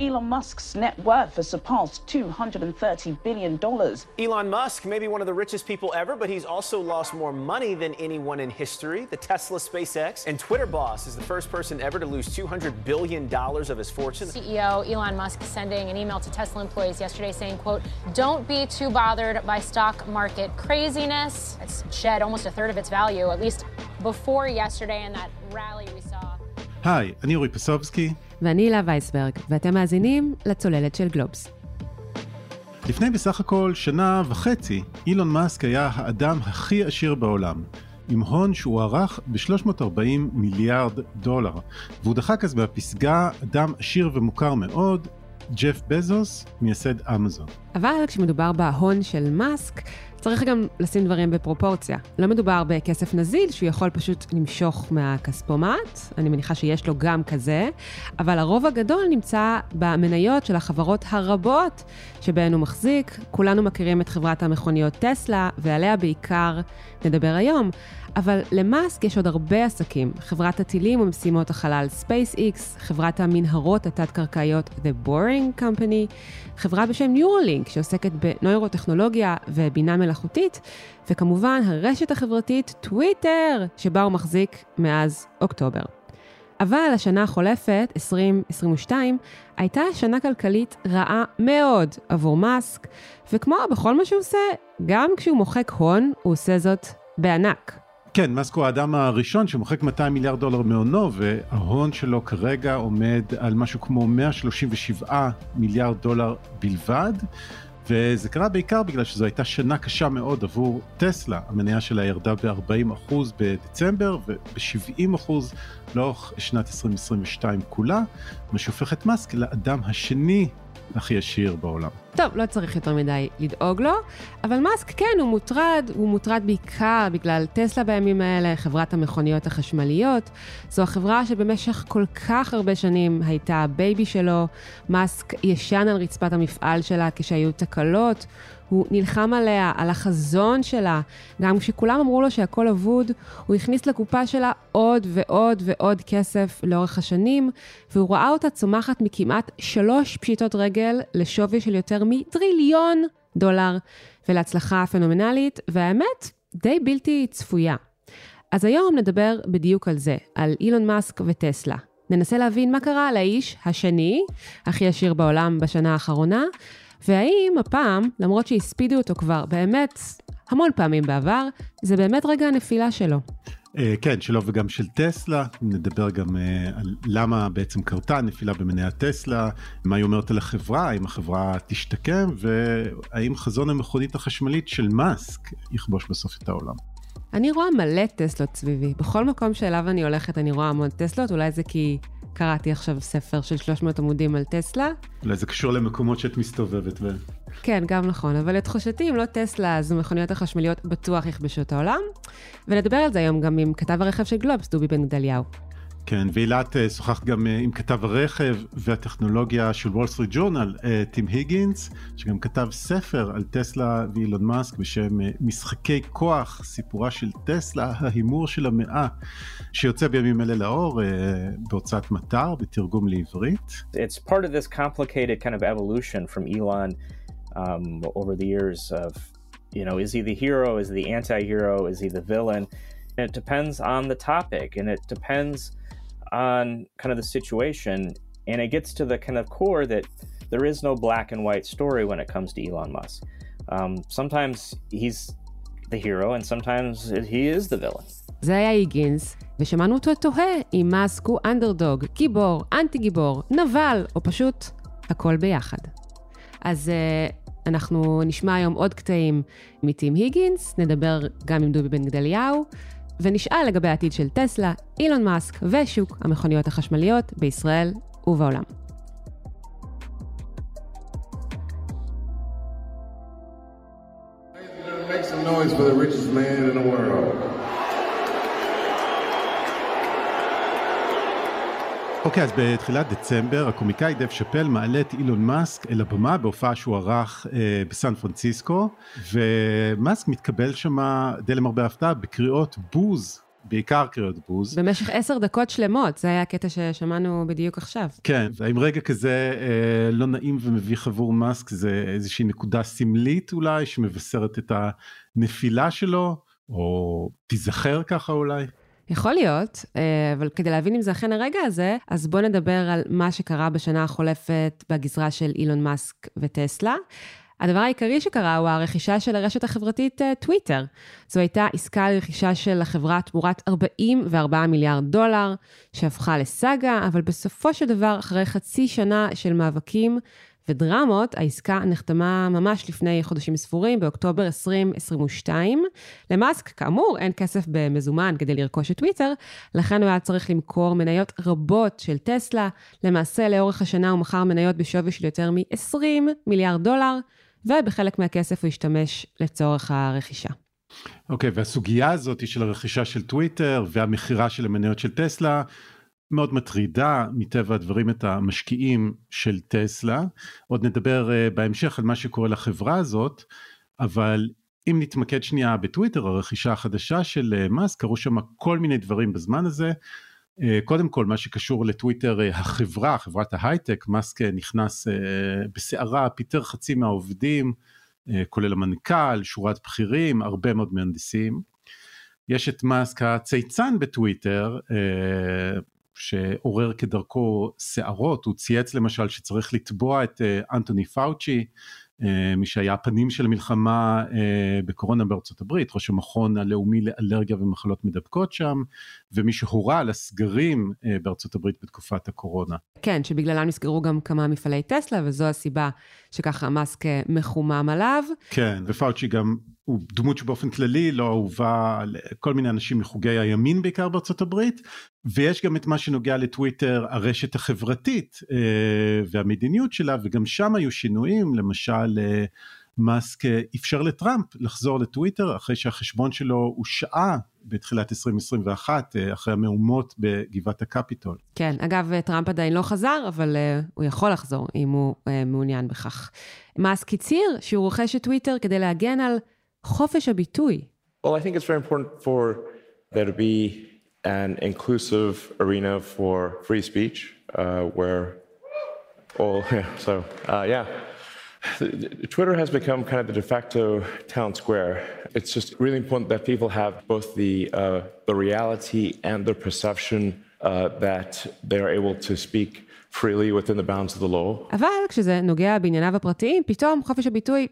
Elon Musk's net worth has surpassed $230 billion. Elon Musk may be one of the richest people ever, but he's also lost more money than anyone in history. The Tesla, SpaceX, and Twitter boss is the first person ever to lose $200 billion of his fortune. CEO Elon Musk sending an email to Tesla employees yesterday saying, quote, don't be too bothered by stock market craziness. It's shed almost a third of its value, at least before yesterday in that rally we saw. היי, אני אורי פסובסקי. ואני הילה וייסברג, ואתם מאזינים לצוללת של גלובס. לפני בסך הכל שנה וחצי, אילון מאסק היה האדם הכי עשיר בעולם, עם הון שהוערך ב-340 מיליארד דולר, והוא דחק אז בפסגה אדם עשיר ומוכר מאוד, ג'ף בזוס, מייסד אמזון. אבל כשמדובר בהון של מאסק, צריך גם לשים דברים בפרופורציה. לא מדובר בכסף נזיל שהוא יכול פשוט למשוך מהכספומט, אני מניחה שיש לו גם כזה, אבל הרוב הגדול נמצא במניות של החברות הרבות שבהן הוא מחזיק. כולנו מכירים את חברת המכוניות טסלה, ועליה בעיקר נדבר היום. אבל למאסק יש עוד הרבה עסקים, חברת הטילים ומשימות החלל SpaceX, חברת המנהרות התת-קרקעיות The Boring Company, חברה בשם Neuralink שעוסקת בנוירוטכנולוגיה ובינה מלאכותית, וכמובן הרשת החברתית טוויטר, שבה הוא מחזיק מאז אוקטובר. אבל השנה החולפת, 2022, הייתה שנה כלכלית רעה מאוד עבור מאסק, וכמו בכל מה שהוא עושה, גם כשהוא מוחק הון, הוא עושה זאת בענק. כן, מאסק הוא האדם הראשון שמוחק 200 מיליארד דולר מהונו, וההון שלו כרגע עומד על משהו כמו 137 מיליארד דולר בלבד. וזה קרה בעיקר בגלל שזו הייתה שנה קשה מאוד עבור טסלה, המניה שלה ירדה ב-40% בדצמבר וב-70% לאורך שנת 2022 כולה, מה שהופך את מאסק לאדם השני הכי עשיר בעולם. טוב, לא צריך יותר מדי לדאוג לו, אבל מאסק כן, הוא מוטרד, הוא מוטרד בעיקר בגלל טסלה בימים האלה, חברת המכוניות החשמליות. זו החברה שבמשך כל כך הרבה שנים הייתה ה baby שלו. מאסק ישן על רצפת המפעל שלה כשהיו תקלות. הוא נלחם עליה, על החזון שלה. גם כשכולם אמרו לו שהכל אבוד, הוא הכניס לקופה שלה עוד ועוד ועוד כסף לאורך השנים, והוא ראה אותה צומחת מכמעט שלוש פשיטות רגל לשווי של יותר מטריליון דולר, ולהצלחה פנומנלית, והאמת, די בלתי צפויה. אז היום נדבר בדיוק על זה, על אילון מאסק וטסלה. ננסה להבין מה קרה לאיש השני, הכי עשיר בעולם בשנה האחרונה, והאם הפעם, למרות שהספידו אותו כבר באמת המון פעמים בעבר, זה באמת רגע הנפילה שלו. Uh, כן, שלו וגם של טסלה, נדבר גם uh, על למה בעצם קרתה הנפילה במניה טסלה, מה היא אומרת על החברה, האם החברה תשתקם, והאם חזון המכונית החשמלית של מאסק יכבוש בסוף את העולם. אני רואה מלא טסלות סביבי. בכל מקום שאליו אני הולכת אני רואה המון טסלות, אולי זה כי קראתי עכשיו ספר של 300 עמודים על טסלה. אולי זה קשור למקומות שאת מסתובבת בהם. כן, גם נכון, אבל לתחושתי, אם לא טסלה, אז המכוניות החשמליות בטוח יכבשו את העולם. ונדבר על זה היום גם עם כתב הרכב של גלובס, דובי בן גדליהו. כן, ואילת אה, שוחחת גם אה, עם כתב הרכב והטכנולוגיה של וול סטריט ג'ורנל, אה, טים היגינס, שגם כתב ספר על טסלה ואילון מאסק בשם משחקי כוח, סיפורה של טסלה, ההימור של המאה, שיוצא בימים אלה לאור בהוצאת מטר, בתרגום לעברית. It's part of this complicated kind of evolution from Elon um, over the years of, you know, is he the hero, is he the anti-hero, is he the villain? And it depends on the topic and it depends on kind of the situation. And it gets to the kind of core that there is no black and white story when it comes to Elon Musk. Um, sometimes he's the hero and sometimes he is the villain. זה היה היגינס, ושמענו אותו תוהה אם מאסק הוא אנדרדוג, גיבור, אנטי גיבור, נבל, או פשוט הכל ביחד. אז uh, אנחנו נשמע היום עוד קטעים מטים היגינס, נדבר גם עם דובי בן גדליהו, ונשאל לגבי העתיד של טסלה, אילון מאסק ושוק המכוניות החשמליות בישראל ובעולם. אוקיי, okay, אז בתחילת דצמבר הקומיקאי דב שאפל מעלה את אילון מאסק אל הבמה בהופעה שהוא ערך אה, בסן פרנסיסקו, ומאסק מתקבל שם, די למרבה ההפתעה, בקריאות בוז בעיקר קריאות בוז. במשך עשר דקות שלמות, זה היה הקטע ששמענו בדיוק עכשיו. כן, והאם רגע כזה אה, לא נעים ומביך עבור מאסק זה איזושהי נקודה סמלית אולי שמבשרת את הנפילה שלו, או תיזכר ככה אולי? יכול להיות, אה, אבל כדי להבין אם זה אכן הרגע הזה, אז בואו נדבר על מה שקרה בשנה החולפת בגזרה של אילון מאסק וטסלה. הדבר העיקרי שקרה הוא הרכישה של הרשת החברתית אה, טוויטר. זו הייתה עסקה לרכישה של החברה תמורת 44 מיליארד דולר, שהפכה לסאגה, אבל בסופו של דבר, אחרי חצי שנה של מאבקים ודרמות, העסקה נחתמה ממש לפני חודשים ספורים, באוקטובר 2022. למאסק, כאמור, אין כסף במזומן כדי לרכוש את טוויטר, לכן הוא היה צריך למכור מניות רבות של טסלה. למעשה, לאורך השנה הוא מכר מניות בשווי של יותר מ-20 מיליארד דולר, ובחלק מהכסף הוא השתמש לצורך הרכישה. אוקיי, okay, והסוגיה הזאת של הרכישה של טוויטר והמכירה של המניות של טסלה, מאוד מטרידה מטבע הדברים את המשקיעים של טסלה. עוד נדבר uh, בהמשך על מה שקורה לחברה הזאת, אבל אם נתמקד שנייה בטוויטר, הרכישה החדשה של uh, מאסק, קרו שם כל מיני דברים בזמן הזה. Uh, קודם כל, מה שקשור לטוויטר, החברה, חברת ההייטק, מאסק נכנס בסערה, פיטר חצי מהעובדים, כולל המנכ"ל, שורת בכירים, הרבה מאוד מהנדסים. יש את מאסק הצייצן בטוויטר, שעורר כדרכו שערות, הוא צייץ למשל שצריך לתבוע את אה, אנטוני פאוצ'י, אה, מי שהיה הפנים של המלחמה אה, בקורונה בארצות הברית, ראש המכון הלאומי לאלרגיה ומחלות מדבקות שם, ומי שהורה על הסגרים בארצות הברית בתקופת הקורונה. כן, שבגללם נסגרו גם כמה מפעלי טסלה, וזו הסיבה שככה מאסק מחומם עליו. כן, ופאוצ'י גם הוא דמות שבאופן כללי לא אהובה לכל מיני אנשים מחוגי הימין בעיקר בארצות הברית ויש גם את מה שנוגע לטוויטר הרשת החברתית אה, והמדיניות שלה וגם שם היו שינויים למשל אה, מאסק אפשר לטראמפ לחזור לטוויטר אחרי שהחשבון שלו הושעה בתחילת 2021 אה, אחרי המהומות בגבעת הקפיטול. כן, אגב טראמפ עדיין לא חזר אבל הוא יכול לחזור אם הוא מעוניין בכך. מאסק הצהיר שהוא רוכש את טוויטר כדי להגן על חופש הביטוי. Well, I think it's very important for there to be an inclusive arena for free speech uh, where all, yeah, so, uh, yeah. Twitter has become kind of the de facto town square. It's just really important that people have both the, uh, the reality and the perception uh, that they are able to speak freely within the bounds of the law. אבל כשזה נוגע בענייניו הפרטיים, פתאום חופש הביטוי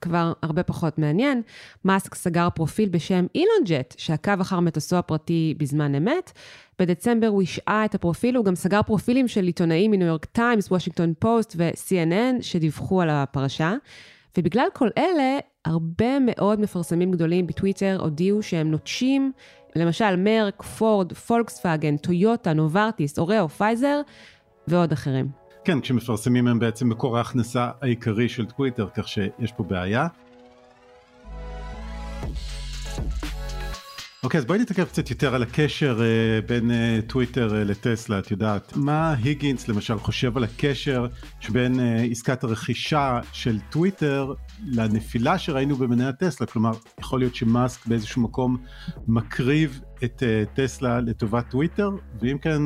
כבר הרבה פחות מעניין. מאסק סגר פרופיל בשם אילון ג'ט, שעקב אחר מטוסו הפרטי בזמן אמת. בדצמבר הוא השעה את הפרופיל, הוא גם סגר פרופילים של עיתונאים מניו יורק טיימס, וושינגטון פוסט ו-CNN שדיווחו על הפרשה. ובגלל כל אלה, הרבה מאוד מפרסמים גדולים בטוויטר הודיעו שהם נוטשים, למשל מרק, פורד, פולקסווגן, טויוטה, נוברטיס, אוריאו, פייזר ועוד אחרים. כן, כשמפרסמים הם בעצם מקור ההכנסה העיקרי של טוויטר, כך שיש פה בעיה. אוקיי, אז בואי נתעכב קצת יותר על הקשר uh, בין uh, טוויטר uh, לטסלה, את יודעת. מה היגינס למשל חושב על הקשר שבין uh, עסקת הרכישה של טוויטר לנפילה שראינו במניה טסלה? כלומר, יכול להיות שמאסק באיזשהו מקום מקריב את uh, טסלה לטובת טוויטר, ואם כן,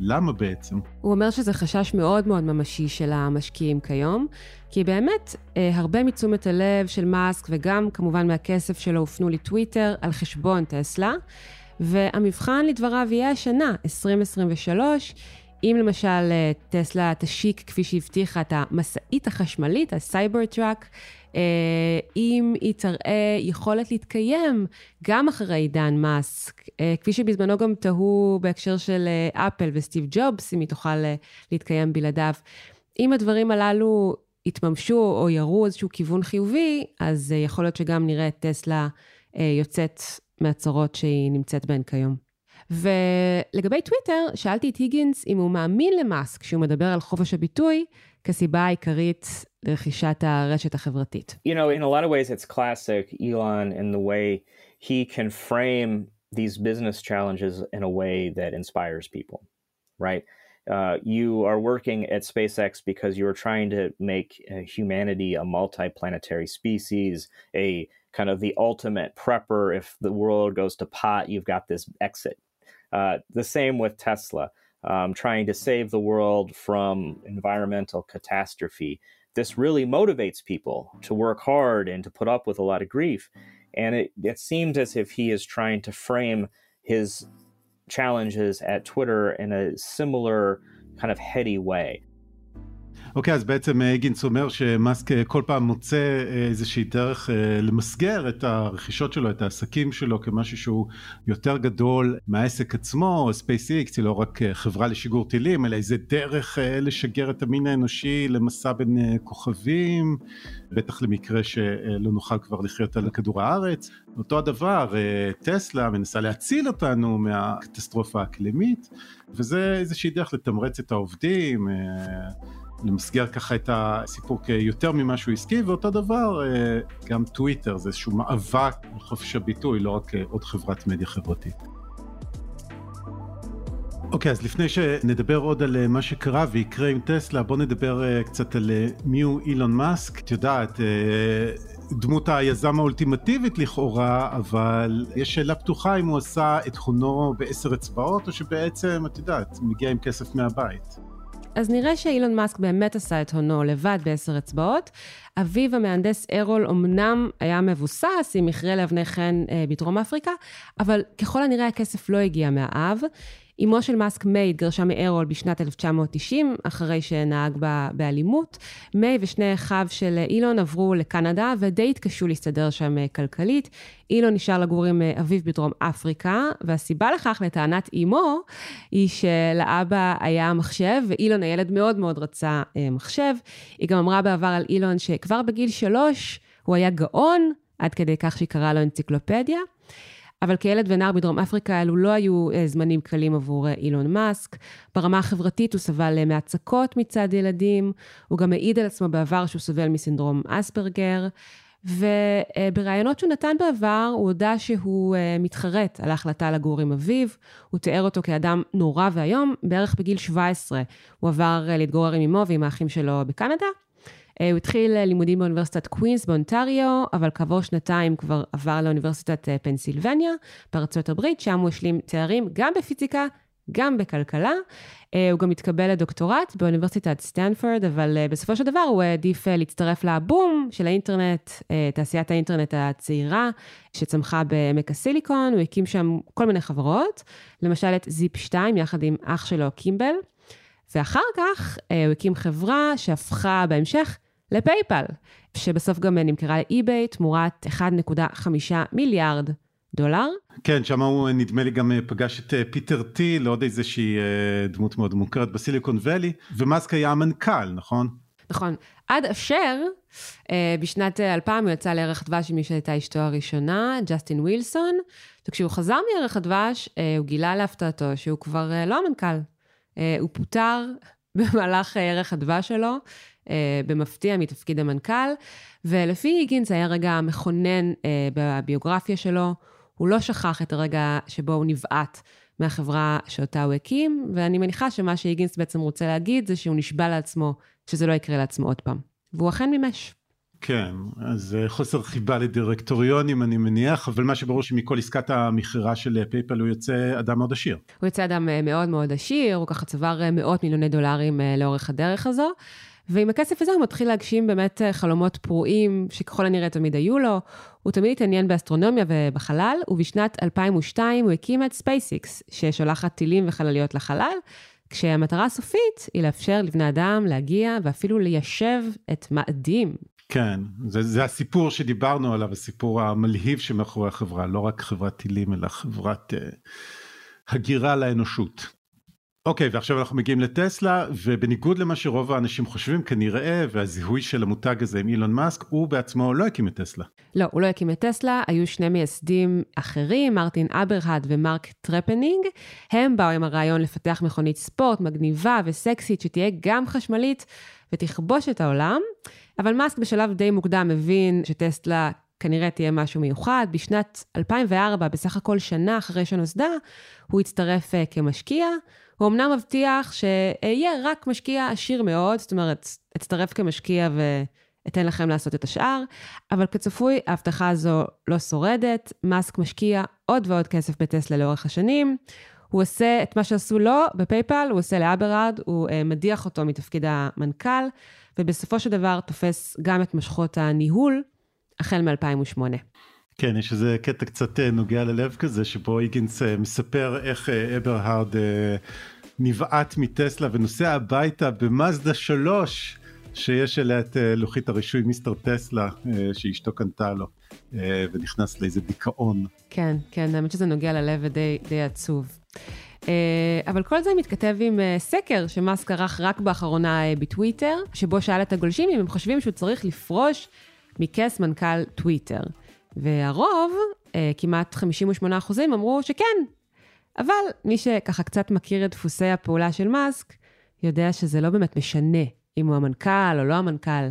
למה בעצם? הוא אומר שזה חשש מאוד מאוד ממשי של המשקיעים כיום, כי באמת אה, הרבה מתשומת הלב של מאסק וגם כמובן מהכסף שלו הופנו לטוויטר על חשבון טסלה, והמבחן לדבריו יהיה השנה, 2023. אם למשל אה, טסלה תשיק כפי שהבטיחה את המשאית החשמלית, הסייבר טראק, אה, אם היא תראה יכולת להתקיים גם אחרי עידן מאסק, אה, כפי שבזמנו גם תהו בהקשר של אפל וסטיב ג'ובס, אם היא תוכל להתקיים בלעדיו. אם הדברים הללו יתממשו או יראו איזשהו כיוון חיובי, אז יכול להיות שגם נראה את טסלה יוצאת מהצרות שהיא נמצאת בהן כיום. ולגבי טוויטר, שאלתי את היגינס אם הוא מאמין למאסק כשהוא מדבר על חופש הביטוי כסיבה העיקרית לרכישת הרשת החברתית. You know, in a lot of ways it's classic Elon in the way he can frame these business challenges in a way that inspires people, right? Uh, you are working at SpaceX because you are trying to make uh, humanity a multi-planetary species, a kind of the ultimate prepper. If the world goes to pot, you've got this exit. Uh, the same with Tesla, um, trying to save the world from environmental catastrophe. This really motivates people to work hard and to put up with a lot of grief. And it, it seems as if he is trying to frame his challenges at Twitter in a similar kind of heady way. אוקיי, אז בעצם היגינס אומר שמאסק כל פעם מוצא איזושהי דרך למסגר את הרכישות שלו, את העסקים שלו, כמשהו שהוא יותר גדול מהעסק עצמו, SpaceX היא לא רק חברה לשיגור טילים, אלא איזה דרך לשגר את המין האנושי למסע בין כוכבים, בטח למקרה שלא נוכל כבר לחיות על כדור הארץ. אותו הדבר, טסלה מנסה להציל אותנו מהקטסטרופה האקלימית, וזה איזושהי דרך לתמרץ את העובדים. למסגר ככה את הסיפור כיותר ממשהו עסקי, ואותו דבר גם טוויטר, זה איזשהו מאבק על חופש הביטוי, לא רק עוד חברת מדיה חברתית. אוקיי, okay, אז לפני שנדבר עוד על מה שקרה ויקרה עם טסלה, בוא נדבר קצת על מי הוא אילון מאסק. את יודעת, דמות היזם האולטימטיבית לכאורה, אבל יש שאלה פתוחה אם הוא עשה את הונו בעשר אצבעות, או שבעצם, את יודעת, מגיע עם כסף מהבית. אז נראה שאילון מאסק באמת עשה את הונו לבד בעשר אצבעות. אביו המהנדס ארול אמנם היה מבוסס עם מכרה לאבני חן בדרום אפריקה, אבל ככל הנראה הכסף לא הגיע מהאב. אמו של מאסק מיי התגרשה מארול בשנת 1990, אחרי שנהג בה באלימות. מיי ושני אחיו של אילון עברו לקנדה ודי התקשו להסתדר שם כלכלית. אילון נשאר לגור עם אביו בדרום אפריקה, והסיבה לכך, לטענת אמו, היא שלאבא היה מחשב, ואילון הילד מאוד מאוד רצה מחשב. היא גם אמרה בעבר על אילון שכבר בגיל שלוש הוא היה גאון, עד כדי כך שהיא קראה לו אנציקלופדיה. אבל כילד ונער בדרום אפריקה אלו לא היו זמנים קלים עבור אילון מאסק. ברמה החברתית הוא סבל מהצקות מצד ילדים, הוא גם העיד על עצמו בעבר שהוא סובל מסינדרום אספרגר, ובראיונות שהוא נתן בעבר, הוא הודה שהוא מתחרט על ההחלטה לגור עם אביו, הוא תיאר אותו כאדם נורא ואיום, בערך בגיל 17 הוא עבר להתגורר עם אמו ועם האחים שלו בקנדה. הוא התחיל לימודים באוניברסיטת קווינס באונטריו, אבל כעבור שנתיים כבר עבר לאוניברסיטת פנסילבניה בארצות הברית, שם הוא השלים תארים גם בפיזיקה, גם בכלכלה. הוא גם התקבל לדוקטורט באוניברסיטת סטנפורד, אבל בסופו של דבר הוא העדיף להצטרף לבום של האינטרנט, תעשיית האינטרנט הצעירה, שצמחה בעמק הסיליקון, הוא הקים שם כל מיני חברות, למשל את זיפ 2 יחד עם אח שלו קימבל. ואחר כך הוא הקים חברה שהפכה בהמשך לפייפל, שבסוף גם נמכרה לאי-ביי תמורת 1.5 מיליארד דולר. כן, שם הוא נדמה לי גם פגש את פיטר תיל, עוד איזושהי דמות מאוד מוכרת ב Silicon Valley, ומאסק היה המנכ"ל, נכון? נכון. עד אשר, בשנת 2000 הוא יצא לערך דבש עם מי שהייתה אשתו הראשונה, ג'סטין ווילסון, וכשהוא חזר מערך הדבש, הוא גילה להפתעתו שהוא כבר לא המנכ"ל. הוא פוטר במהלך ערך הדבש שלו, במפתיע מתפקיד המנכ"ל, ולפי היגינס היה רגע מכונן בביוגרפיה שלו, הוא לא שכח את הרגע שבו הוא נבעט מהחברה שאותה הוא הקים, ואני מניחה שמה שהיגינס בעצם רוצה להגיד זה שהוא נשבע לעצמו שזה לא יקרה לעצמו עוד פעם. והוא אכן מימש. כן, אז חוסר חיבה לדירקטוריונים אני מניח, אבל מה שברור שמכל עסקת המכירה של פייפל הוא יוצא אדם מאוד עשיר. הוא יוצא אדם מאוד מאוד עשיר, הוא ככה צבר מאות מיליוני דולרים לאורך הדרך הזו. ועם הכסף הזה הוא מתחיל להגשים באמת חלומות פרועים, שככל הנראה תמיד היו לו. הוא תמיד התעניין באסטרונומיה ובחלל, ובשנת 2002 הוא הקים את SpaceX, ששולחת טילים וחלליות לחלל, כשהמטרה הסופית היא לאפשר לבני אדם להגיע ואפילו ליישב את מאדים. כן, זה, זה הסיפור שדיברנו עליו, הסיפור המלהיב שמאחורי החברה, לא רק חברת טילים, אלא חברת אה, הגירה לאנושות. אוקיי, ועכשיו אנחנו מגיעים לטסלה, ובניגוד למה שרוב האנשים חושבים, כנראה, והזיהוי של המותג הזה עם אילון מאסק, הוא בעצמו לא הקים את טסלה. לא, הוא לא הקים את טסלה, היו שני מייסדים אחרים, מרטין אברהרד ומרק טרפנינג. הם באו עם הרעיון לפתח מכונית ספורט מגניבה וסקסית, שתהיה גם חשמלית ותכבוש את העולם. אבל מאסק בשלב די מוקדם מבין שטסלה כנראה תהיה משהו מיוחד. בשנת 2004, בסך הכל שנה אחרי שנוסדה, הוא הצטרף כמשקיע. הוא אמנם מבטיח שאהיה רק משקיע עשיר מאוד, זאת אומרת, אצטרף כמשקיע אתן לכם לעשות את השאר, אבל כצפוי, ההבטחה הזו לא שורדת, מאסק משקיע עוד ועוד כסף בטסלה לאורך השנים. הוא עושה את מה שעשו לו בפייפל, הוא עושה לאברהרד, הוא אה, מדיח אותו מתפקיד המנכ"ל, ובסופו של דבר תופס גם את מושכות הניהול, החל מ-2008. כן, יש איזה קטע קצת אה, נוגע ללב כזה, שבו היגינס אה, מספר איך אברהרד נבעט מטסלה ונוסע הביתה במאזדה 3, שיש עליה את לוחית הרישוי מיסטר טסלה, שאשתו קנתה לו, ונכנס לאיזה דיכאון. כן, כן, האמת שזה נוגע ללב ודי עצוב. אה, אבל כל זה מתכתב עם אה, סקר שמאסק ערך רק באחרונה אה, בטוויטר, שבו שאל את הגולשים אם הם חושבים שהוא צריך לפרוש מכס מנכ"ל טוויטר. והרוב, כמעט 58 אחוזים, אמרו שכן. אבל מי שככה קצת מכיר את דפוסי הפעולה של מאסק, יודע שזה לא באמת משנה אם הוא המנכ"ל או לא המנכ"ל,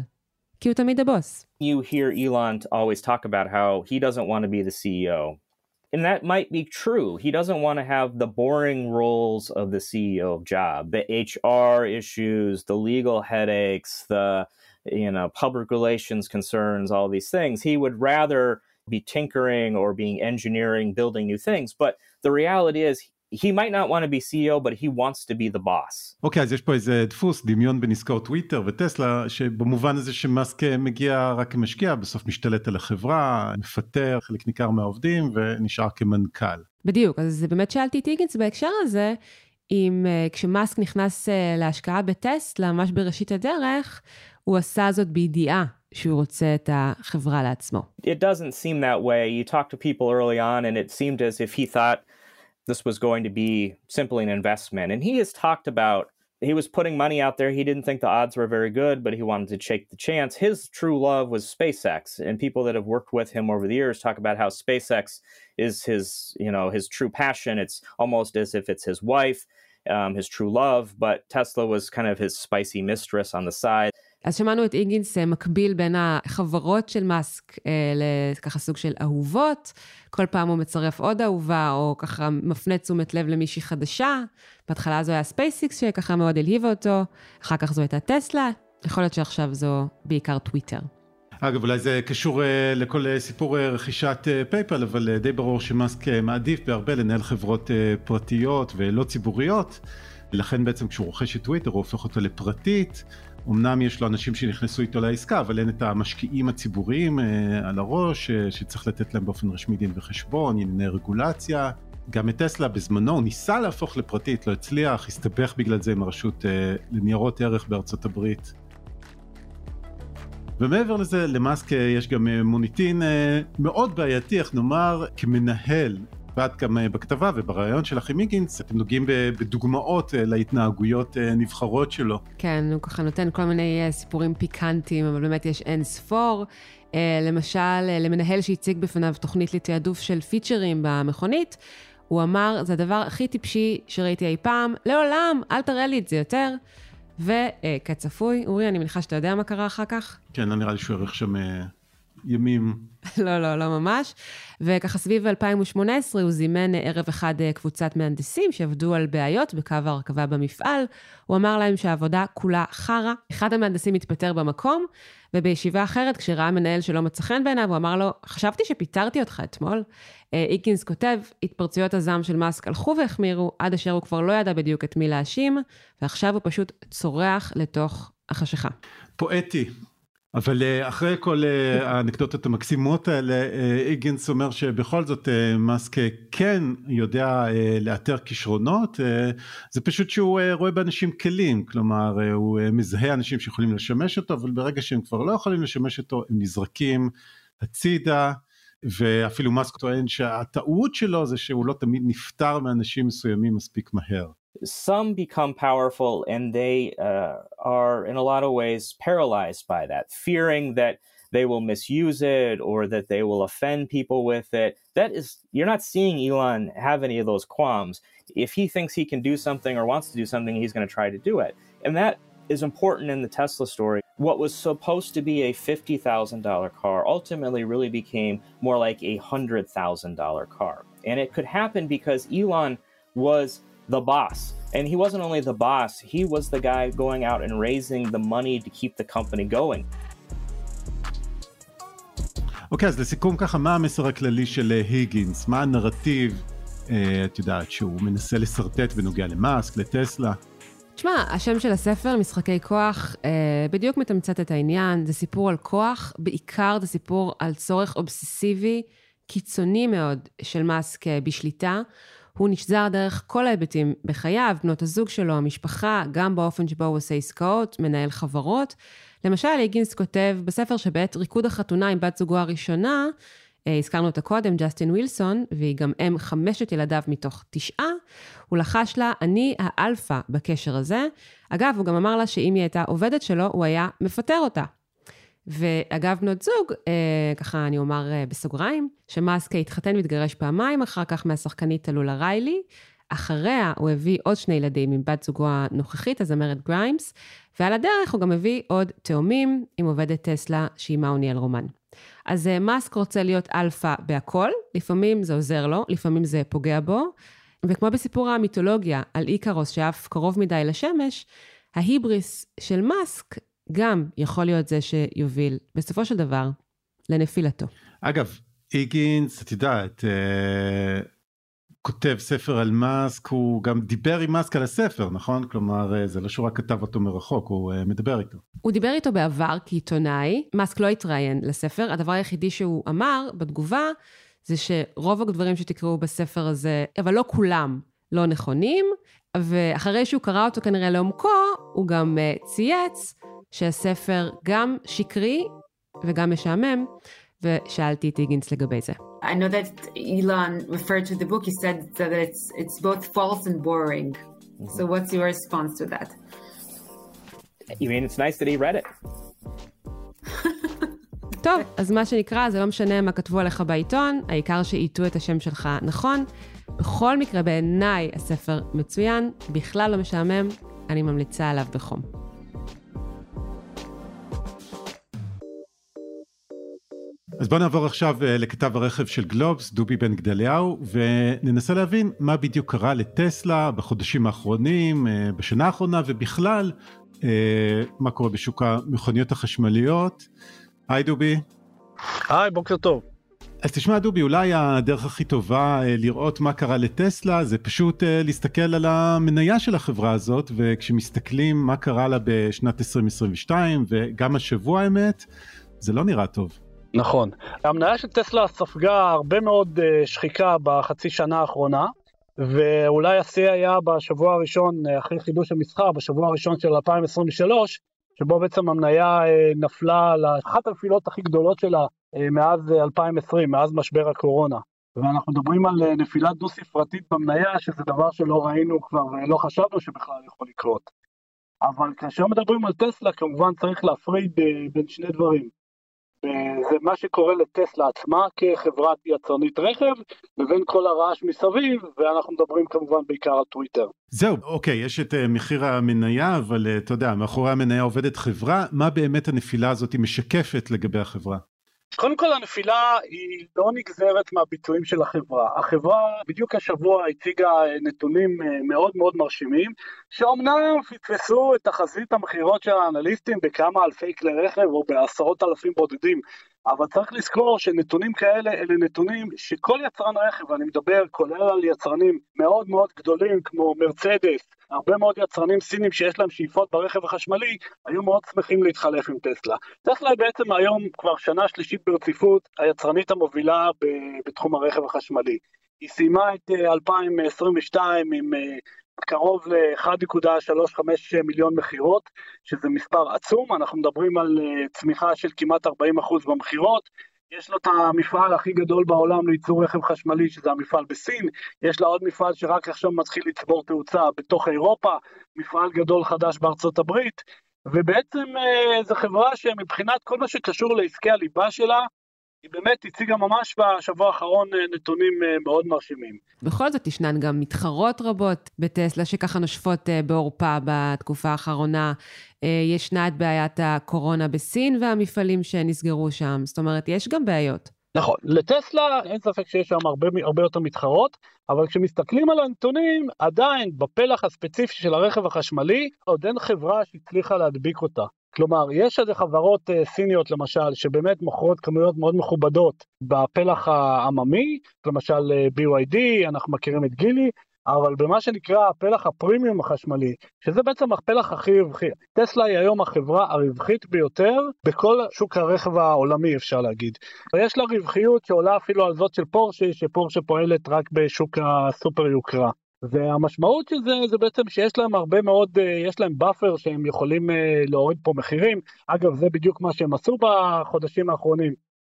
כי הוא תמיד הבוס. You hear Elon always talk about how he doesn't want to be the CEO. And that might be true. He doesn't want to have the boring roles of the CEO job, the HR issues, the legal headaches, the you know public relations concerns, all these things. He would rather be tinkering or being engineering, building new things. But the reality is he might not want to be CEO, but he wants to be the boss. אוקיי, okay, אז יש פה איזה דפוס, דמיון בין עסקאות טוויטר וטסלה, שבמובן הזה שמאסק מגיע רק כמשקיע, בסוף משתלט על החברה, מפטר חלק ניכר מהעובדים ונשאר כמנכ"ל. בדיוק, אז באמת שאלתי את היגינס בהקשר הזה, אם uh, כשמאסק נכנס uh, להשקעה בטסלה, ממש בראשית הדרך, הוא עשה זאת בידיעה שהוא רוצה את החברה לעצמו. It doesn't seem that way. You talk to people early on and it seemed as if he thought this was going to be simply an investment. And he has talked about he was putting money out there. He didn't think the odds were very good, but he wanted to take the chance. His true love was SpaceX, and people that have worked with him over the years talk about how SpaceX is his, you know, his true passion. It's almost as if it's his wife, um, his true love. But Tesla was kind of his spicy mistress on the side. אז שמענו את איגינס מקביל בין החברות של מאסק לככה סוג של אהובות. כל פעם הוא מצרף עוד אהובה, או ככה מפנה תשומת לב למישהי חדשה. בהתחלה זו היה ספייסיקס שככה מאוד הלהיבה אותו, אחר כך זו הייתה טסלה, יכול להיות שעכשיו זו בעיקר טוויטר. אגב, אולי זה קשור אה, לכל סיפור רכישת פייפל, אבל די ברור שמאסק מעדיף בהרבה לנהל חברות פרטיות ולא ציבוריות. לכן בעצם כשהוא רוכש את טוויטר הוא הופך אותה לפרטית, אמנם יש לו אנשים שנכנסו איתו לעסקה, אבל אין את המשקיעים הציבוריים אה, על הראש, אה, שצריך לתת להם באופן רשמי דין וחשבון, ענייני רגולציה. גם את טסלה בזמנו הוא ניסה להפוך לפרטית, לא הצליח, הסתבך בגלל זה עם הרשות אה, לניירות ערך בארצות הברית. ומעבר לזה, למאסק אה, יש גם אה, מוניטין אה, מאוד בעייתי, איך נאמר, כמנהל ואת גם אה, בכתבה ובריאיון שלך עם היגינס, אתם נוגעים בדוגמאות אה, להתנהגויות אה, נבחרות שלו. כן, הוא ככה נותן כל מיני סיפורים פיקנטיים, אבל באמת יש אין ספור. למשל, למנהל שהציג בפניו תוכנית לתעדוף של פיצ'רים במכונית, הוא אמר, זה הדבר הכי טיפשי שראיתי אי פעם, לעולם, אל תראה לי את זה יותר. וכצפוי, אורי, אני מניחה שאתה יודע מה קרה אחר כך? כן, לא נראה לי שהוא ערך שם ימים. לא, לא, לא ממש. וככה סביב 2018 הוא זימן ערב אחד אה, קבוצת מהנדסים שעבדו על בעיות בקו ההרכבה במפעל. הוא אמר להם שהעבודה כולה חרא. אחד המהנדסים התפטר במקום, ובישיבה אחרת, כשראה מנהל שלא מצא חן בעיניו, הוא אמר לו, חשבתי שפיטרתי אותך אתמול. איקינס כותב, התפרצויות הזעם של מאסק הלכו והחמירו, עד אשר הוא כבר לא ידע בדיוק את מי להאשים, ועכשיו הוא פשוט צורח לתוך החשיכה. פואטי. אבל אה, אחרי כל אה, האנקדוטות המקסימות האלה, אה, איגינס אומר שבכל זאת מאסק כן יודע לאתר כישרונות, זה פשוט שהוא רואה באנשים כלים, כלומר הוא מזהה אנשים שיכולים לשמש אותו, אבל ברגע שהם כבר לא יכולים לשמש אותו, הם נזרקים הצידה. ואפילו מאסק טוען שהטעות שלו זה שהוא לא תמיד נפטר מאנשים מסוימים מספיק מהר. Some become powerful and they uh, are in a lot of ways paralyzed by that fearing that they will misuse it or that they will offend people with it. That is you're not seeing elon have any of those qualms. If he thinks he can do something or wants to do something he's going to try to do it. And that is important in the tesla story. What was supposed to be a $50000 car ultimately really became more like a $100000 car. And it could happen because elon was the boss. And he wasn't only the boss, he was the guy going out and raising the money to keep the company going. אוקיי, אז לסיכום ככה, מה המסר הכללי של אה, היגינס? מה הנרטיב, אה, את יודעת, שהוא מנסה לשרטט בנוגע למאסק, לטסלה? תשמע, השם של הספר, משחקי כוח, אה, בדיוק מתמצת את העניין. זה סיפור על כוח, בעיקר זה סיפור על צורך אובססיבי, קיצוני מאוד, של מאסק אה, בשליטה. הוא נשזר דרך כל ההיבטים בחייו, בנות הזוג שלו, המשפחה, גם באופן שבו הוא עושה עסקאות, מנהל חברות. למשל, היגינס כותב בספר שבעת ריקוד החתונה עם בת זוגו הראשונה, אה, הזכרנו אותה קודם, ג'סטין ווילסון, והיא גם אם חמשת ילדיו מתוך תשעה, הוא לחש לה, אני האלפא בקשר הזה. אגב, הוא גם אמר לה שאם היא הייתה עובדת שלו, הוא היה מפטר אותה. ואגב, בנות זוג, אה, ככה אני אומר אה, בסוגריים, שמאסק התחתן והתגרש פעמיים, אחר כך מהשחקנית טלולה ריילי. אחריה הוא הביא עוד שני ילדים עם בת זוגו הנוכחית, הזמרת גריימס, ועל הדרך הוא גם הביא עוד תאומים עם עובדת טסלה, שעימה הוא ניהל רומן. אז אה, מאסק רוצה להיות אלפא בהכל, לפעמים זה עוזר לו, לפעמים זה פוגע בו, וכמו בסיפור המיתולוגי על איקרוס שאף קרוב מדי לשמש, ההיבריס של מאסק גם יכול להיות זה שיוביל, בסופו של דבר, לנפילתו. אגב, היגינס, את יודעת, אה, כותב ספר על מאסק, הוא גם דיבר עם מאסק על הספר, נכון? כלומר, אה, זה לא שהוא רק כתב אותו מרחוק, הוא אה, מדבר איתו. הוא דיבר איתו בעבר כעיתונאי, מאסק לא התראיין לספר, הדבר היחידי שהוא אמר בתגובה, זה שרוב הדברים שתקראו בספר הזה, אבל לא כולם, לא נכונים, ואחרי שהוא קרא אותו כנראה לעומקו, הוא גם uh, צייץ שהספר גם שקרי וגם משעמם, ושאלתי את היגינס לגבי זה. I know that Elon referred to the book. He said that it's it's both false and boring. So what's your response to that? You mean it's nice that he read it? טוב, אז מה שנקרא, זה לא משנה מה כתבו עליך בעיתון, העיקר שאיתו את השם שלך נכון. בכל מקרה, בעיניי הספר מצוין, בכלל לא משעמם, אני ממליצה עליו בחום. אז בואו נעבור עכשיו אה, לכתב הרכב של גלובס, דובי בן גדליהו, וננסה להבין מה בדיוק קרה לטסלה בחודשים האחרונים, אה, בשנה האחרונה, ובכלל, אה, מה קורה בשוק המכוניות החשמליות. היי דובי. היי, בוקר טוב. אז תשמע דובי, אולי הדרך הכי טובה לראות מה קרה לטסלה זה פשוט להסתכל על המניה של החברה הזאת, וכשמסתכלים מה קרה לה בשנת 2022, וגם השבוע האמת, זה לא נראה טוב. נכון. המניה של טסלה ספגה הרבה מאוד uh, שחיקה בחצי שנה האחרונה, ואולי השיא היה בשבוע הראשון, uh, אחרי חידוש המסחר, בשבוע הראשון של 2023, שבו בעצם המניה uh, נפלה לאחת הנפילות הכי גדולות שלה מאז uh, 2020, מאז משבר הקורונה. ואנחנו מדברים על נפילה דו-ספרתית במניה, שזה דבר שלא ראינו כבר ולא חשבנו שבכלל יכול לקרות. אבל כאשר מדברים על טסלה, כמובן צריך להפריד בין שני דברים. זה מה שקורה לטסלה עצמה כחברת יצרנית רכב, לבין כל הרעש מסביב, ואנחנו מדברים כמובן בעיקר על טוויטר. זהו, אוקיי, יש את uh, מחיר המניה, אבל uh, אתה יודע, מאחורי המניה עובדת חברה, מה באמת הנפילה הזאת משקפת לגבי החברה? קודם כל הנפילה היא לא נגזרת מהביצועים של החברה. החברה בדיוק השבוע הציגה נתונים אה, מאוד מאוד מרשימים, שאומנם פספסו את תחזית המכירות של האנליסטים בכמה אלפי כלי רכב או בעשרות אלפים בודדים, אבל צריך לזכור שנתונים כאלה אלה נתונים שכל יצרן רכב, אני מדבר כולל על יצרנים מאוד מאוד גדולים כמו מרצדס, הרבה מאוד יצרנים סינים שיש להם שאיפות ברכב החשמלי, היו מאוד שמחים להתחלף עם טסלה. טסלה היא בעצם היום כבר שנה שלישית ברציפות היצרנית המובילה בתחום הרכב החשמלי. היא סיימה את 2022 אה, עם אה, קרוב ל-1.35 מיליון מכירות, שזה מספר עצום, אנחנו מדברים על אה, צמיחה של כמעט 40% במכירות, יש לו את המפעל הכי גדול בעולם לייצור רכב חשמלי, שזה המפעל בסין, יש לה עוד מפעל שרק עכשיו מתחיל לצבור תאוצה בתוך אירופה, מפעל גדול חדש בארצות הברית, ובעצם אה, זו חברה שמבחינת כל מה שקשור לעסקי הליבה שלה, היא באמת הציגה ממש בשבוע האחרון אה, נתונים אה, מאוד מרשימים. בכל זאת ישנן גם מתחרות רבות בטסלה שככה נושפות אה, בעורפה בתקופה האחרונה. ישנה את בעיית הקורונה בסין והמפעלים שנסגרו שם, זאת אומרת, יש גם בעיות. נכון, לטסלה אין ספק שיש שם הרבה, הרבה יותר מתחרות, אבל כשמסתכלים על הנתונים, עדיין בפלח הספציפי של הרכב החשמלי, עוד אין חברה שהצליחה להדביק אותה. כלומר, יש איזה חברות uh, סיניות למשל, שבאמת מוכרות כמויות מאוד מכובדות בפלח העממי, למשל uh, BYD, אנחנו מכירים את גילי, אבל במה שנקרא הפלח הפרימיום החשמלי, שזה בעצם הפלח הכי רווחי. טסלה היא היום החברה הרווחית ביותר בכל שוק הרכב העולמי אפשר להגיד. ויש לה רווחיות שעולה אפילו על זאת של פורשה, שפורשה פועלת רק בשוק הסופר יוקרה. והמשמעות של זה זה בעצם שיש להם הרבה מאוד, יש להם buffer שהם יכולים להוריד פה מחירים. אגב, זה בדיוק מה שהם עשו בחודשים האחרונים.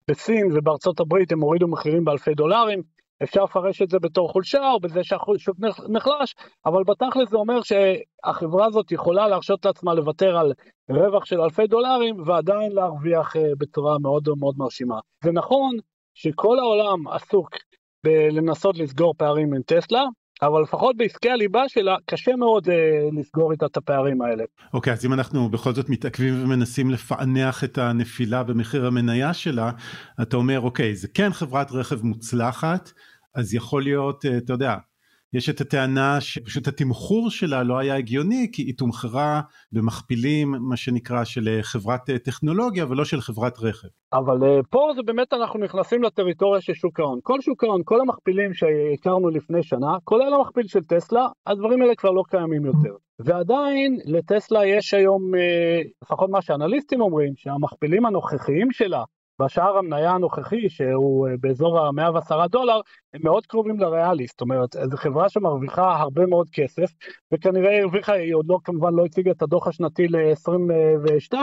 בסין ובארצות הברית הם הורידו מחירים באלפי דולרים, אפשר לפרש את זה בתור חולשה או בזה שהשוק נחלש, אבל בתכל'ס זה אומר שהחברה הזאת יכולה להרשות לעצמה לוותר על רווח של אלפי דולרים ועדיין להרוויח בצורה מאוד מאוד מרשימה. זה נכון שכל העולם עסוק בלנסות לסגור פערים עם טסלה, אבל לפחות בעסקי הליבה שלה קשה מאוד אה, לסגור איתה את הפערים האלה. אוקיי, okay, אז אם אנחנו בכל זאת מתעכבים ומנסים לפענח את הנפילה במחיר המניה שלה, אתה אומר, אוקיי, okay, זה כן חברת רכב מוצלחת, אז יכול להיות, אתה יודע, יש את הטענה שפשוט התמחור שלה לא היה הגיוני כי היא תומחרה במכפילים מה שנקרא של חברת טכנולוגיה ולא של חברת רכב. אבל פה זה באמת אנחנו נכנסים לטריטוריה של שוק ההון. כל שוק ההון, כל המכפילים שהכרנו לפני שנה, כולל המכפיל של טסלה, הדברים האלה כבר לא קיימים יותר. ועדיין לטסלה יש היום, לפחות מה שאנליסטים אומרים, שהמכפילים הנוכחיים שלה בשער המניה הנוכחי שהוא באזור ה-110 דולר הם מאוד קרובים לריאלי, זאת אומרת זו חברה שמרוויחה הרבה מאוד כסף וכנראה הרוויחה, היא עוד לא כמובן לא הציגה את הדוח השנתי ל-22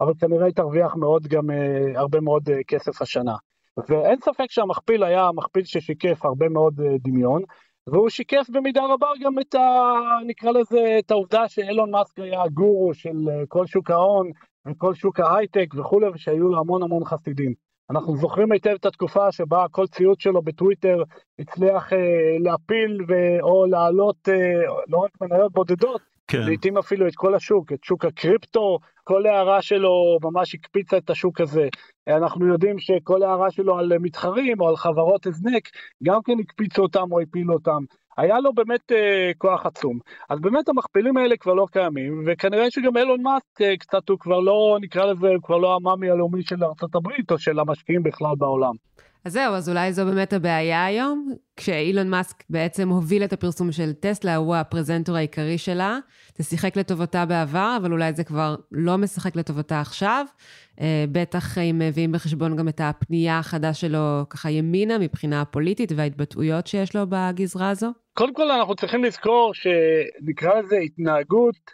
אבל כנראה היא תרוויח מאוד גם הרבה מאוד כסף השנה. ואין ספק שהמכפיל היה מכפיל ששיקף הרבה מאוד דמיון והוא שיקף במידה רבה גם את ה... נקרא לזה את העובדה שאילון מאסק היה הגורו של כל שוק ההון וכל שוק ההייטק וכולי, ושהיו לו המון המון חסידים. אנחנו זוכרים היטב את התקופה שבה כל ציוץ שלו בטוויטר הצליח אה, להפיל ו... או להעלות אה, לא רק מניות בודדות, כן. לעתים אפילו את כל השוק, את שוק הקריפטו, כל הערה שלו ממש הקפיצה את השוק הזה. אנחנו יודעים שכל הערה שלו על מתחרים או על חברות הזנק, גם כן הקפיצו אותם או הפילו אותם. היה לו באמת אה, כוח עצום. אז באמת המכפילים האלה כבר לא קיימים, וכנראה שגם אילון מאסק אה, קצת הוא כבר לא, נקרא לזה, הוא כבר לא המאמי הלאומי של ארה"ב או של המשקיעים בכלל בעולם. אז זהו, אז אולי זו באמת הבעיה היום, כשאילון מאסק בעצם הוביל את הפרסום של טסלה, הוא הפרזנטור העיקרי שלה. זה שיחק לטובתה בעבר, אבל אולי זה כבר לא משחק לטובתה עכשיו. בטח אם מביאים בחשבון גם את הפנייה החדה שלו ככה ימינה מבחינה פוליטית וההתבטאויות שיש לו בגזרה הזו. קודם כל אנחנו צריכים לזכור שנקרא לזה התנהגות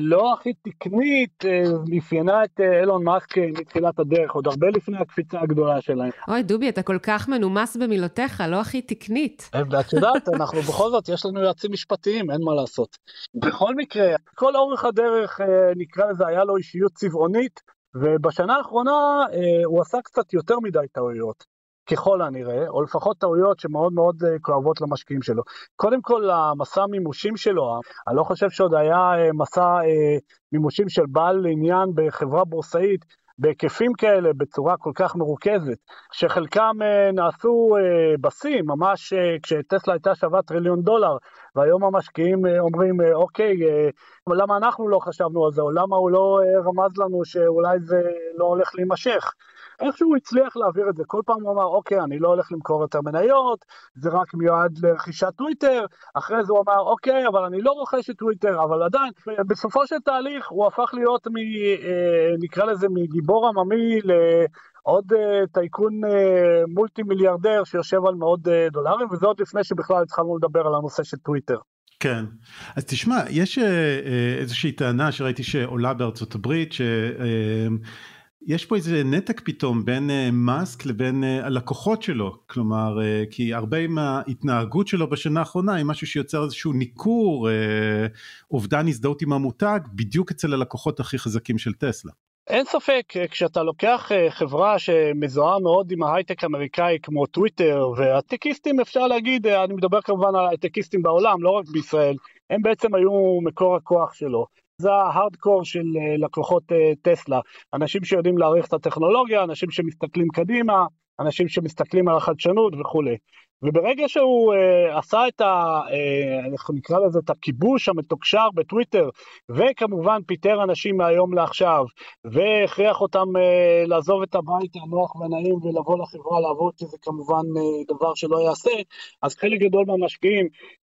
לא הכי תקנית אה, אפיינה את אה, אילון מאסק מתחילת הדרך, עוד הרבה לפני הקפיצה הגדולה שלהם. אוי, דובי, אתה כל כך מנומס במילותיך, לא הכי תקנית. ואת יודעת, אנחנו בכל זאת, יש לנו יועצים משפטיים, אין מה לעשות. בכל מקרה, כל אורך הדרך, נקרא לזה, היה לו אישיות צבעונית, ובשנה האחרונה הוא עשה קצת יותר מדי טעויות. ככל הנראה, או לפחות טעויות שמאוד מאוד כואבות למשקיעים שלו. קודם כל, המסע המימושים שלו, אני לא חושב שעוד היה מסע מימושים של בעל עניין בחברה בורסאית בהיקפים כאלה, בצורה כל כך מרוכזת, שחלקם נעשו בשיא, ממש כשטסלה הייתה שווה טריליון דולר, והיום המשקיעים אומרים, אוקיי, למה אנחנו לא חשבנו על זה, או למה הוא לא רמז לנו שאולי זה לא הולך להימשך. איכשהו הוא הצליח להעביר את זה, כל פעם הוא אמר, אוקיי, אני לא הולך למכור יותר מניות, זה רק מיועד לרכישת טוויטר, אחרי זה הוא אמר, אוקיי, אבל אני לא רוכש את טוויטר, אבל עדיין, בסופו של תהליך הוא הפך להיות, מ, נקרא לזה, מגיבור עממי לעוד טייקון מולטי מיליארדר שיושב על מאות דולרים, וזה עוד לפני שבכלל התחלנו לדבר על הנושא של טוויטר. כן, אז תשמע, יש איזושהי טענה שראיתי שעולה בארצות הברית, ש... יש פה איזה נתק פתאום בין uh, מאסק לבין uh, הלקוחות שלו, כלומר, uh, כי הרבה מההתנהגות שלו בשנה האחרונה היא משהו שיוצר איזשהו ניכור, אובדן הזדהות עם המותג, בדיוק אצל הלקוחות הכי חזקים של טסלה. אין ספק, כשאתה לוקח חברה שמזוהה מאוד עם ההייטק האמריקאי כמו טוויטר, והטקיסטים אפשר להגיד, אני מדבר כמובן על הייטקיסטים בעולם, לא רק בישראל, הם בעצם היו מקור הכוח שלו. זה ההארדקור של לקוחות טסלה, אנשים שיודעים להעריך את הטכנולוגיה, אנשים שמסתכלים קדימה, אנשים שמסתכלים על החדשנות וכולי. וברגע שהוא uh, עשה את ה... uh, אנחנו נקרא לזה את הכיבוש המתוקשר בטוויטר, וכמובן פיטר אנשים מהיום לעכשיו, והכריח אותם uh, לעזוב את הבית הנוח והנעים ולבוא לחברה לעבוד, שזה כמובן uh, דבר שלא יעשה, אז חלק גדול מהמשקיעים,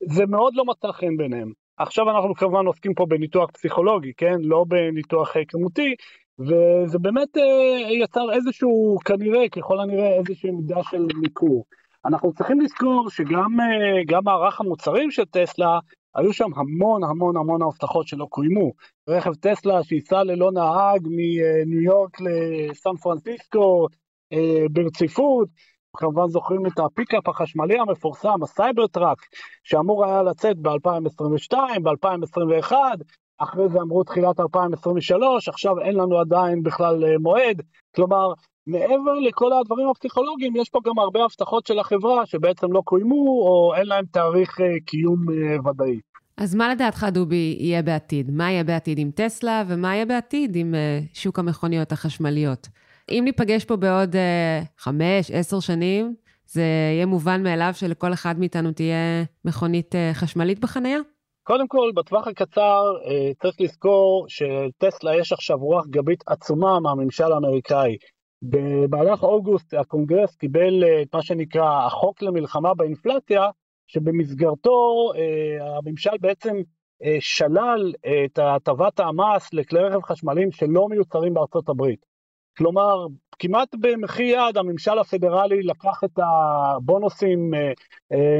זה מאוד לא מצא חן ביניהם. עכשיו אנחנו כמובן עוסקים פה בניתוח פסיכולוגי, כן? לא בניתוח כמותי, וזה באמת uh, יצר איזשהו, כנראה, ככל הנראה, איזושהי מידה של ניכור. אנחנו צריכים לזכור שגם אה, מערך המוצרים של טסלה, היו שם המון המון המון הבטחות שלא קוימו. רכב טסלה שייסע ללא נהג מניו יורק לסן פרנסיסקו אה, ברציפות, כמובן זוכרים את הפיקאפ החשמלי המפורסם, הסייבר טראק, שאמור היה לצאת ב-2022, ב-2021, אחרי זה אמרו תחילת 2023, עכשיו אין לנו עדיין בכלל אה, מועד, כלומר מעבר לכל הדברים הפסיכולוגיים, יש פה גם הרבה הבטחות של החברה שבעצם לא קוימו, או אין להם תאריך אה, קיום אה, ודאי. אז מה לדעתך, דובי, יהיה בעתיד? מה יהיה בעתיד עם טסלה, ומה יהיה בעתיד עם שוק המכוניות החשמליות? אם ניפגש פה בעוד חמש, עשר שנים, זה יהיה מובן מאליו שלכל אחד מאיתנו תהיה מכונית חשמלית בחניה? קודם כל, בטווח הקצר צריך לזכור שטסלה יש עכשיו רוח גבית עצומה מהממשל האמריקאי. במהלך אוגוסט הקונגרס קיבל אה, את מה שנקרא החוק למלחמה באינפלציה, שבמסגרתו אה, הממשל בעצם אה, שלל את הטבת המס לכלי רכב חשמליים שלא מיוצרים בארצות הברית. כלומר, כמעט במחי יד הממשל הפדרלי לקח את הבונוסים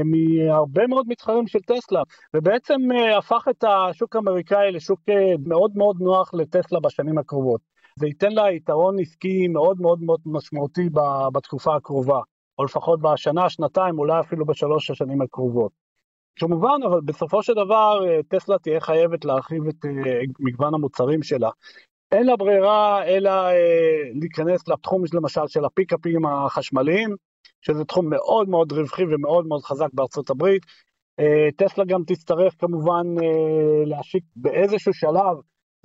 מהרבה מאוד מתחרים של טסלה, ובעצם הפך את השוק האמריקאי לשוק מאוד מאוד נוח לטסלה בשנים הקרובות. זה ייתן לה יתרון עסקי מאוד מאוד מאוד משמעותי בתקופה הקרובה, או לפחות בשנה, שנתיים, אולי אפילו בשלוש השנים הקרובות. כמובן, אבל בסופו של דבר אה, טסלה תהיה חייבת להרחיב את אה, מגוון המוצרים שלה. אין לה ברירה אלא אה, להיכנס לתחום למשל של הפיקאפים החשמליים, שזה תחום מאוד מאוד רווחי ומאוד מאוד חזק בארצות הברית. טסלה גם תצטרך כמובן להשיק באיזשהו שלב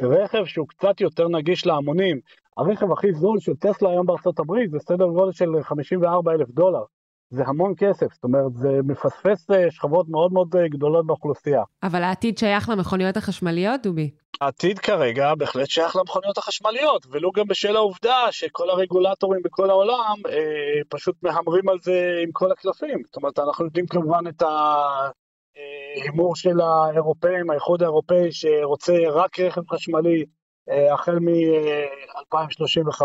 רכב שהוא קצת יותר נגיש להמונים, הרכב הכי זול של טסלה היום בארצות הברית זה סדר גודל של 54 אלף דולר. זה המון כסף, זאת אומרת, זה מפספס אה, שכבות מאוד מאוד אה, גדולות באוכלוסייה. אבל העתיד שייך למכוניות החשמליות, דובי? העתיד כרגע בהחלט שייך למכוניות החשמליות, ולו גם בשל העובדה שכל הרגולטורים בכל העולם אה, פשוט מהמרים על זה עם כל הקלפים. זאת אומרת, אנחנו יודעים כמובן את ה... הימור של האירופאים, האיחוד האירופאי שרוצה רק רכב חשמלי אה, החל מ-2035.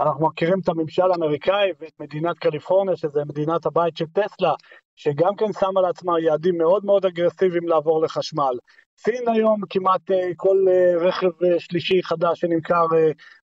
אנחנו מכירים את הממשל האמריקאי ואת מדינת קליפורניה, שזה מדינת הבית של טסלה, שגם כן שמה לעצמה יעדים מאוד מאוד אגרסיביים לעבור לחשמל. סין היום כמעט אה, כל אה, רכב שלישי חדש שנמכר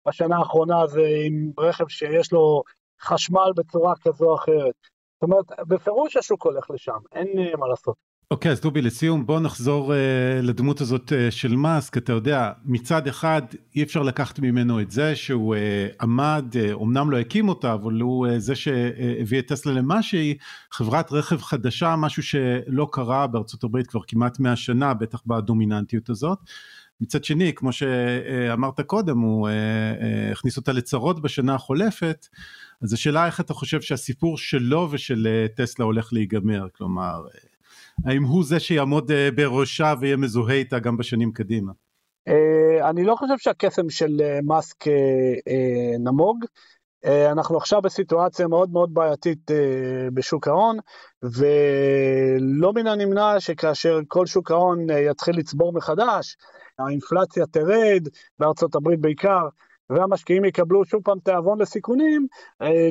בשנה האחרונה זה עם רכב שיש לו חשמל בצורה כזו או אחרת. זאת אומרת, בפירוש השוק הולך לשם, אין מה לעשות. אוקיי, okay, אז דובי, לסיום, בוא נחזור uh, לדמות הזאת uh, של מאסק. אתה יודע, מצד אחד, אי אפשר לקחת ממנו את זה שהוא uh, עמד, uh, אמנם לא הקים אותה, אבל הוא uh, זה שהביא את טסלה למה שהיא, חברת רכב חדשה, משהו שלא קרה בארצות הברית כבר כמעט 100 שנה, בטח בדומיננטיות הזאת. מצד שני, כמו שאמרת קודם, הוא הכניס אותה לצרות בשנה החולפת, אז השאלה איך אתה חושב שהסיפור שלו ושל טסלה הולך להיגמר, כלומר... האם הוא זה שיעמוד אה, בראשה ויהיה מזוהה איתה גם בשנים קדימה? אה, אני לא חושב שהקסם של אה, מאסק נמוג. אנחנו עכשיו בסיטואציה מאוד מאוד בעייתית בשוק ההון, ולא מן הנמנע שכאשר כל שוק ההון יתחיל לצבור מחדש, האינפלציה תרד, בארצות הברית בעיקר, והמשקיעים יקבלו שוב פעם תיאבון לסיכונים,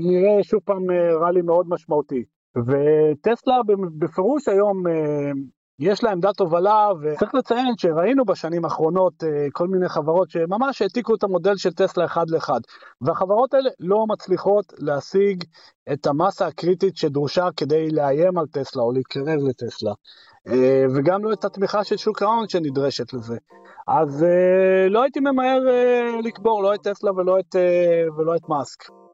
נראה שוב פעם רלי מאוד משמעותי. וטסלה בפירוש היום אה, יש לה עמדת הובלה, וצריך לציין שראינו בשנים האחרונות אה, כל מיני חברות שממש העתיקו את המודל של טסלה אחד לאחד, והחברות האלה לא מצליחות להשיג את המסה הקריטית שדרושה כדי לאיים על טסלה או להתקרב לטסלה, אה, וגם לא את התמיכה של שוק ההון שנדרשת לזה. אז לא הייתי ממהר לקבור לא את טסלה ולא את, ולא את מאסק.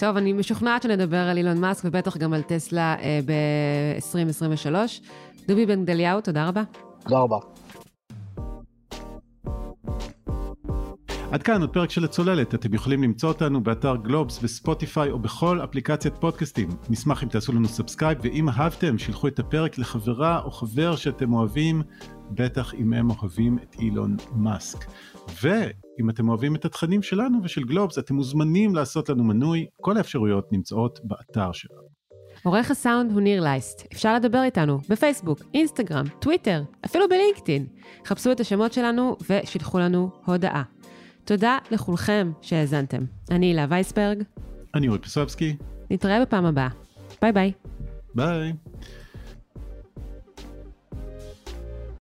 טוב, אני משוכנעת שנדבר על אילון מאסק ובטח גם על טסלה אה, ב-2023. דובי בן גדליהו, תודה רבה. תודה רבה. עד כאן עוד פרק של הצוללת, אתם יכולים למצוא אותנו באתר גלובס, בספוטיפיי או בכל אפליקציית פודקאסטים. נשמח אם תעשו לנו subscribe, ואם אהבתם, שילחו את הפרק לחברה או חבר שאתם אוהבים, בטח אם הם אוהבים את אילון מאסק. ואם אתם אוהבים את התכנים שלנו ושל גלובס, אתם מוזמנים לעשות לנו מנוי, כל האפשרויות נמצאות באתר שלנו. עורך הסאונד הוא ניר לייסט. אפשר לדבר איתנו בפייסבוק, אינסטגרם, טוויטר, אפילו בלינקדאין. חפשו את השמות שלנו ושילחו לנו הודעה. תודה לכולכם שהאזנתם. אני הילה וייסברג. אני אורי פסובסקי. נתראה בפעם הבאה. ביי ביי. ביי.